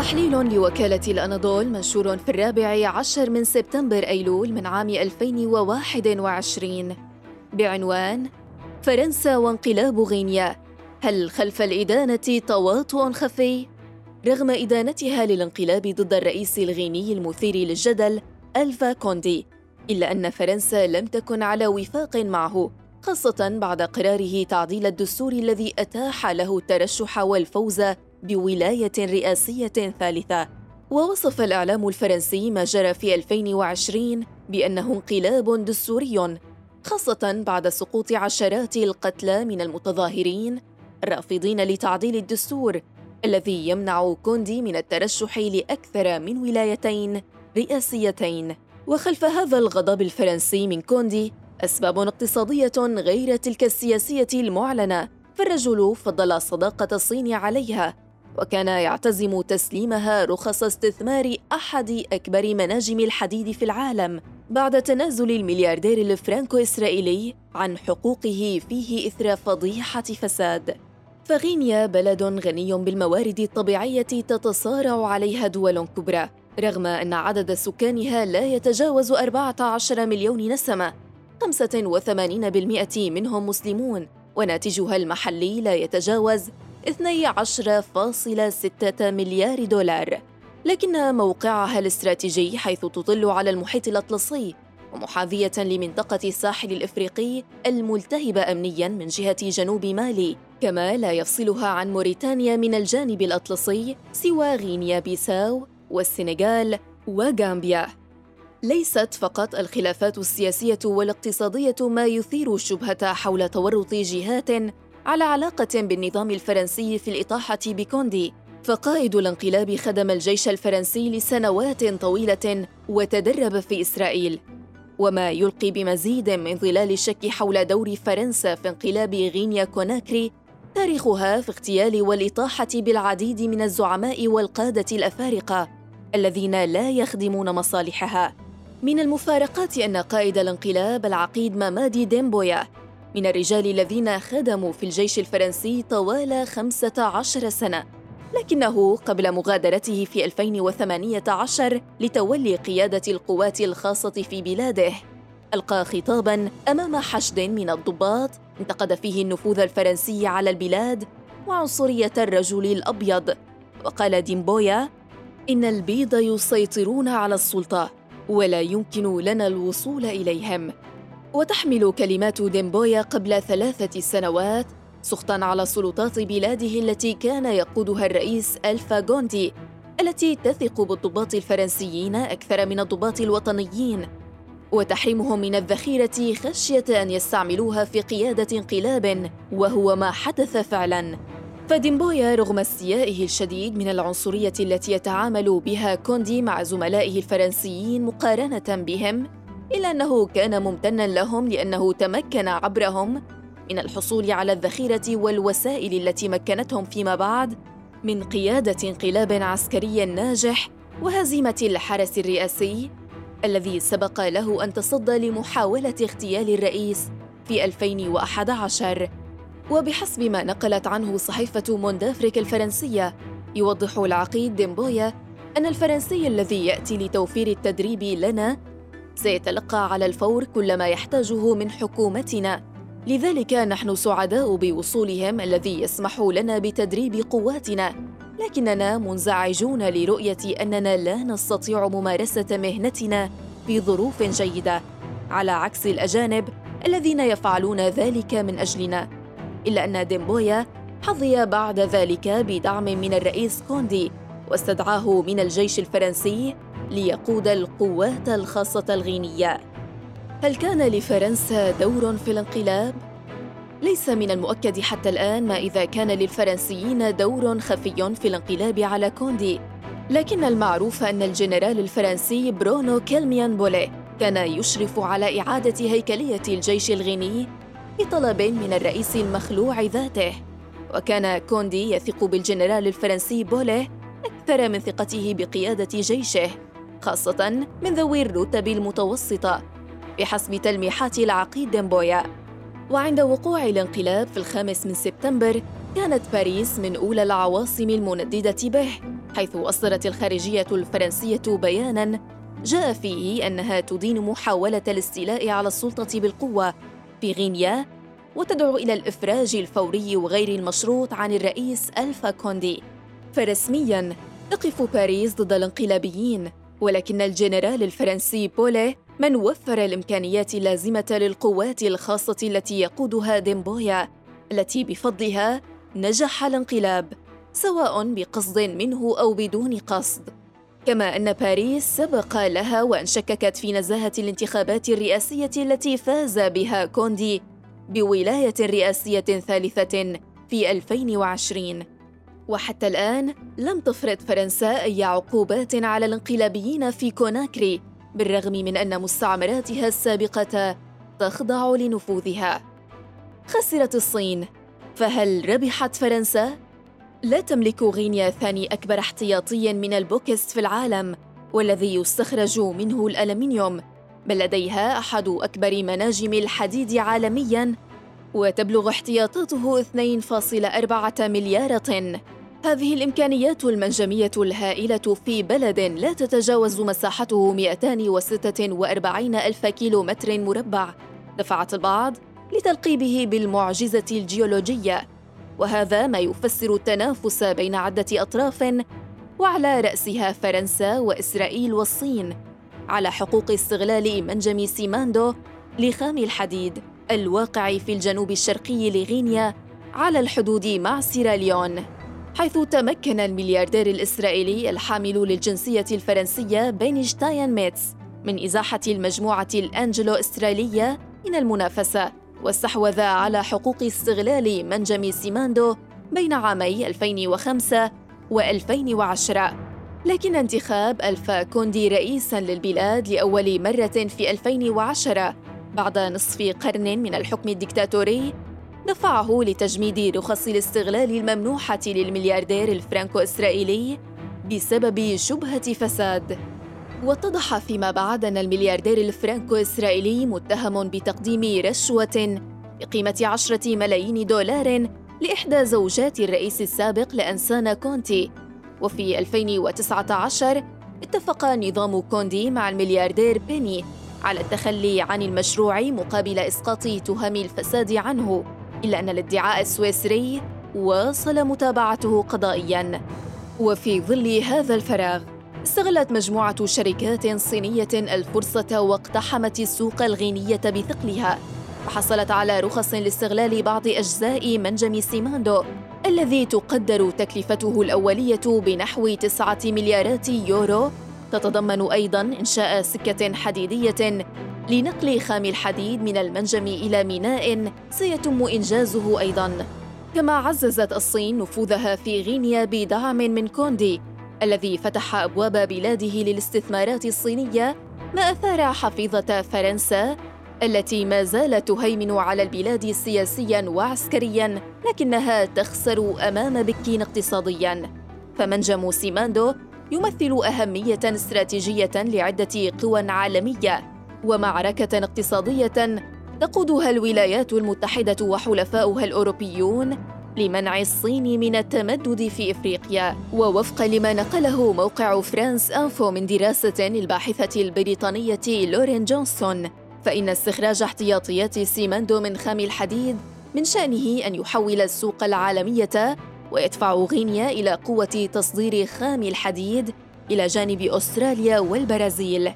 تحليل لوكالة الأناضول منشور في الرابع عشر من سبتمبر أيلول من عام 2021 بعنوان فرنسا وانقلاب غينيا هل خلف الإدانة تواطؤ خفي؟ رغم إدانتها للانقلاب ضد الرئيس الغيني المثير للجدل ألفا كوندي إلا أن فرنسا لم تكن على وفاق معه خاصة بعد قراره تعديل الدستور الذي أتاح له الترشح والفوز بولاية رئاسية ثالثة. ووصف الإعلام الفرنسي ما جرى في 2020 بأنه انقلاب دستوري خاصة بعد سقوط عشرات القتلى من المتظاهرين الرافضين لتعديل الدستور الذي يمنع كوندي من الترشح لأكثر من ولايتين رئاسيتين. وخلف هذا الغضب الفرنسي من كوندي أسباب اقتصادية غير تلك السياسية المعلنة فالرجل فضل صداقة الصين عليها. وكان يعتزم تسليمها رخص استثمار أحد أكبر مناجم الحديد في العالم بعد تنازل الملياردير الفرانكو إسرائيلي عن حقوقه فيه إثر فضيحة فساد. فغينيا بلد غني بالموارد الطبيعية تتصارع عليها دول كبرى رغم أن عدد سكانها لا يتجاوز 14 مليون نسمة. 85% منهم مسلمون وناتجها المحلي لا يتجاوز 12.6 مليار دولار. لكن موقعها الاستراتيجي حيث تطل على المحيط الأطلسي ومحاذية لمنطقة الساحل الإفريقي الملتهبة أمنياً من جهة جنوب مالي كما لا يفصلها عن موريتانيا من الجانب الأطلسي سوى غينيا بيساو والسنغال وغامبيا. ليست فقط الخلافات السياسية والاقتصادية ما يثير الشبهة حول تورط جهات على علاقة بالنظام الفرنسي في الإطاحة بكوندي فقائد الانقلاب خدم الجيش الفرنسي لسنوات طويلة وتدرب في إسرائيل. وما يلقي بمزيد من ظلال الشك حول دور فرنسا في انقلاب غينيا كوناكري تاريخها في اغتيال والإطاحة بالعديد من الزعماء والقادة الأفارقة الذين لا يخدمون مصالحها. من المفارقات أن قائد الانقلاب العقيد مامادي ديمبويا من الرجال الذين خدموا في الجيش الفرنسي طوال 15 سنة لكنه قبل مغادرته في 2018 لتولي قيادة القوات الخاصة في بلاده. ألقى خطاباً أمام حشد من الضباط انتقد فيه النفوذ الفرنسي على البلاد وعنصرية الرجل الأبيض وقال ديمبويا إن البيض يسيطرون على السلطة ولا يمكن لنا الوصول إليهم. وتحمل كلمات ديمبويا قبل ثلاثة سنوات سخطا على سلطات بلاده التي كان يقودها الرئيس ألفا غوندي التي تثق بالضباط الفرنسيين أكثر من الضباط الوطنيين. وتحرمهم من الذخيرة خشية أن يستعملوها في قيادة انقلاب وهو ما حدث فعلاً. فديمبويا رغم استيائه الشديد من العنصرية التي يتعامل بها كوندي مع زملائه الفرنسيين مقارنة بهم إلا أنه كان ممتنا لهم لأنه تمكن عبرهم من الحصول على الذخيرة والوسائل التي مكنتهم فيما بعد من قيادة انقلاب عسكري ناجح وهزيمة الحرس الرئاسي الذي سبق له أن تصدى لمحاولة اغتيال الرئيس في 2011 وبحسب ما نقلت عنه صحيفة موندافريك الفرنسية يوضح العقيد ديمبويا أن الفرنسي الذي يأتي لتوفير التدريب لنا سيتلقى على الفور كل ما يحتاجه من حكومتنا. لذلك نحن سعداء بوصولهم الذي يسمح لنا بتدريب قواتنا. لكننا منزعجون لرؤية أننا لا نستطيع ممارسة مهنتنا في ظروف جيدة على عكس الأجانب الذين يفعلون ذلك من أجلنا. إلا أن ديمبويا حظي بعد ذلك بدعم من الرئيس كوندي واستدعاه من الجيش الفرنسي ليقود القوات الخاصة الغينية. هل كان لفرنسا دور في الانقلاب؟ ليس من المؤكد حتى الآن ما إذا كان للفرنسيين دور خفي في الانقلاب على كوندي، لكن المعروف أن الجنرال الفرنسي برونو كيلميان بولي كان يشرف على إعادة هيكلية الجيش الغيني بطلب من الرئيس المخلوع ذاته وكان كوندي يثق بالجنرال الفرنسي بوله أكثر من ثقته بقيادة جيشه خاصة من ذوي الرتب المتوسطة بحسب تلميحات العقيد ديمبويا. وعند وقوع الانقلاب في الخامس من سبتمبر كانت باريس من أولى العواصم المنددة به حيث أصدرت الخارجية الفرنسية بياناً جاء فيه أنها تدين محاولة الاستيلاء على السلطة بالقوة في غينيا وتدعو إلى الإفراج الفوري وغير المشروط عن الرئيس ألفا كوندي. فرسمياً تقف باريس ضد الانقلابيين. ولكن الجنرال الفرنسي بولي من وفر الإمكانيات اللازمة للقوات الخاصة التي يقودها ديمبويا التي بفضلها نجح الانقلاب سواء بقصد منه أو بدون قصد. كما أن باريس سبق لها وأن شككت في نزاهة الانتخابات الرئاسية التي فاز بها كوندي بولاية رئاسية ثالثة في 2020 وحتى الآن لم تفرض فرنسا أي عقوبات على الانقلابيين في كوناكري بالرغم من أن مستعمراتها السابقة تخضع لنفوذها خسرت الصين فهل ربحت فرنسا؟ لا تملك غينيا ثاني أكبر احتياطي من البوكست في العالم والذي يستخرج منه الألمنيوم بل لديها أحد أكبر مناجم الحديد عالمياً وتبلغ احتياطاته 2.4 مليار طن. هذه الإمكانيات المنجمية الهائلة في بلد لا تتجاوز مساحته 246 ألف كيلو متر مربع. دفعت البعض لتلقيبه بالمعجزة الجيولوجية وهذا ما يفسر التنافس بين عدة أطراف وعلى رأسها فرنسا وإسرائيل والصين على حقوق استغلال منجم سيماندو لخام الحديد. الواقع في الجنوب الشرقي لغينيا على الحدود مع سيراليون حيث تمكن الملياردير الإسرائيلي الحامل للجنسية الفرنسية بينشتاين ميتس من إزاحة المجموعة الأنجلو إسترالية من المنافسة واستحوذ على حقوق استغلال منجم سيماندو بين عامي 2005 و2010 لكن انتخاب ألفا كوندي رئيساً للبلاد لأول مرة في 2010 بعد نصف قرن من الحكم الدكتاتوري دفعه لتجميد رخص الاستغلال الممنوحة للملياردير الفرانكو إسرائيلي بسبب شبهة فساد. واتضح فيما بعد أن الملياردير الفرانكو إسرائيلي متهم بتقديم رشوة بقيمة عشرة ملايين دولار لإحدى زوجات الرئيس السابق لأنسانا كونتي. وفي 2019 اتفق نظام كوندي مع الملياردير بيني على التخلي عن المشروع مقابل إسقاط تهم الفساد عنه إلا أن الادعاء السويسري واصل متابعته قضائياً. وفي ظل هذا الفراغ استغلت مجموعة شركات صينية الفرصة واقتحمت السوق الغينية بثقلها. وحصلت على رخص لاستغلال بعض أجزاء منجم سيماندو الذي تقدر تكلفته الأولية بنحو تسعة مليارات يورو تتضمن أيضاً إنشاء سكة حديدية لنقل خام الحديد من المنجم إلى ميناء سيتم إنجازه أيضاً. كما عززت الصين نفوذها في غينيا بدعم من كوندي الذي فتح أبواب بلاده للاستثمارات الصينية ما أثار حفيظة فرنسا التي ما زالت تهيمن على البلاد سياسيا وعسكريا لكنها تخسر أمام بكين اقتصاديا. فمنجم سيماندو يمثل أهمية استراتيجية لعدة قوى عالمية ومعركة اقتصادية تقودها الولايات المتحدة وحلفاؤها الأوروبيون لمنع الصين من التمدد في إفريقيا ووفقا لما نقله موقع فرانس إنفو من دراسة الباحثة البريطانية لورين جونسون فإن استخراج احتياطيات سيماندو من خام الحديد من شأنه أن يحول السوق العالمية ويدفع غينيا إلى قوة تصدير خام الحديد إلى جانب أستراليا والبرازيل.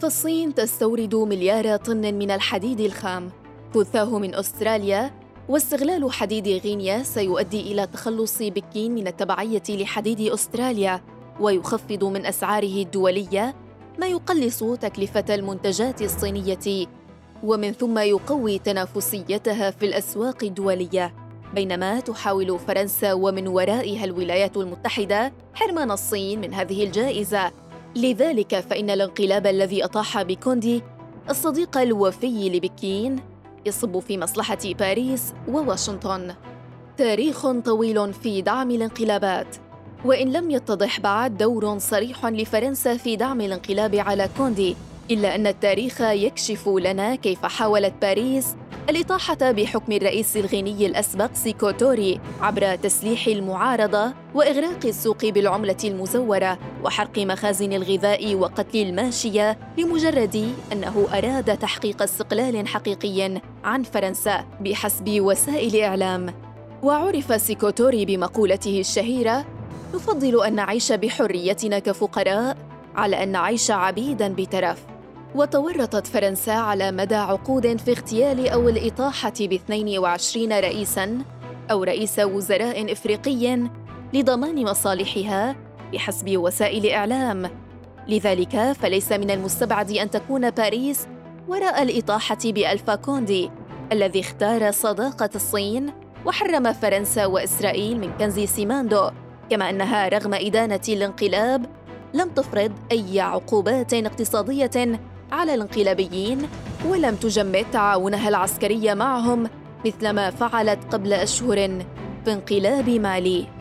فالصين تستورد مليار طن من الحديد الخام. ثلثاه من أستراليا واستغلال حديد غينيا سيؤدي إلى تخلص بكين من التبعية لحديد أستراليا ويخفض من أسعاره الدولية ما يقلص تكلفة المنتجات الصينية ومن ثم يقوي تنافسيتها في الأسواق الدولية. بينما تحاول فرنسا ومن ورائها الولايات المتحدة حرمان الصين من هذه الجائزة. لذلك فإن الانقلاب الذي أطاح بكوندي الصديق الوفي لبكين يصب في مصلحة باريس وواشنطن. تاريخ طويل في دعم الانقلابات. وإن لم يتضح بعد دور صريح لفرنسا في دعم الانقلاب على كوندي إلا أن التاريخ يكشف لنا كيف حاولت باريس الإطاحة بحكم الرئيس الغيني الأسبق سيكوتوري عبر تسليح المعارضة وإغراق السوق بالعملة المزورة وحرق مخازن الغذاء وقتل الماشية لمجرد أنه أراد تحقيق استقلال حقيقي عن فرنسا بحسب وسائل إعلام. وعرف سيكوتوري بمقولته الشهيرة نفضل أن نعيش بحريتنا كفقراء على أن نعيش عبيداً بترف. وتورطت فرنسا على مدى عقود في اغتيال أو الإطاحة ب 22 رئيساً أو رئيس وزراء إفريقي لضمان مصالحها بحسب وسائل إعلام. لذلك فليس من المستبعد أن تكون باريس وراء الإطاحة بألفا كوندي الذي اختار صداقة الصين وحرم فرنسا وإسرائيل من كنز سيماندو كما أنها رغم إدانة الانقلاب لم تفرض أي عقوبات اقتصادية على الانقلابيين ولم تجمد تعاونها العسكري معهم مثل ما فعلت قبل أشهر في انقلاب مالي.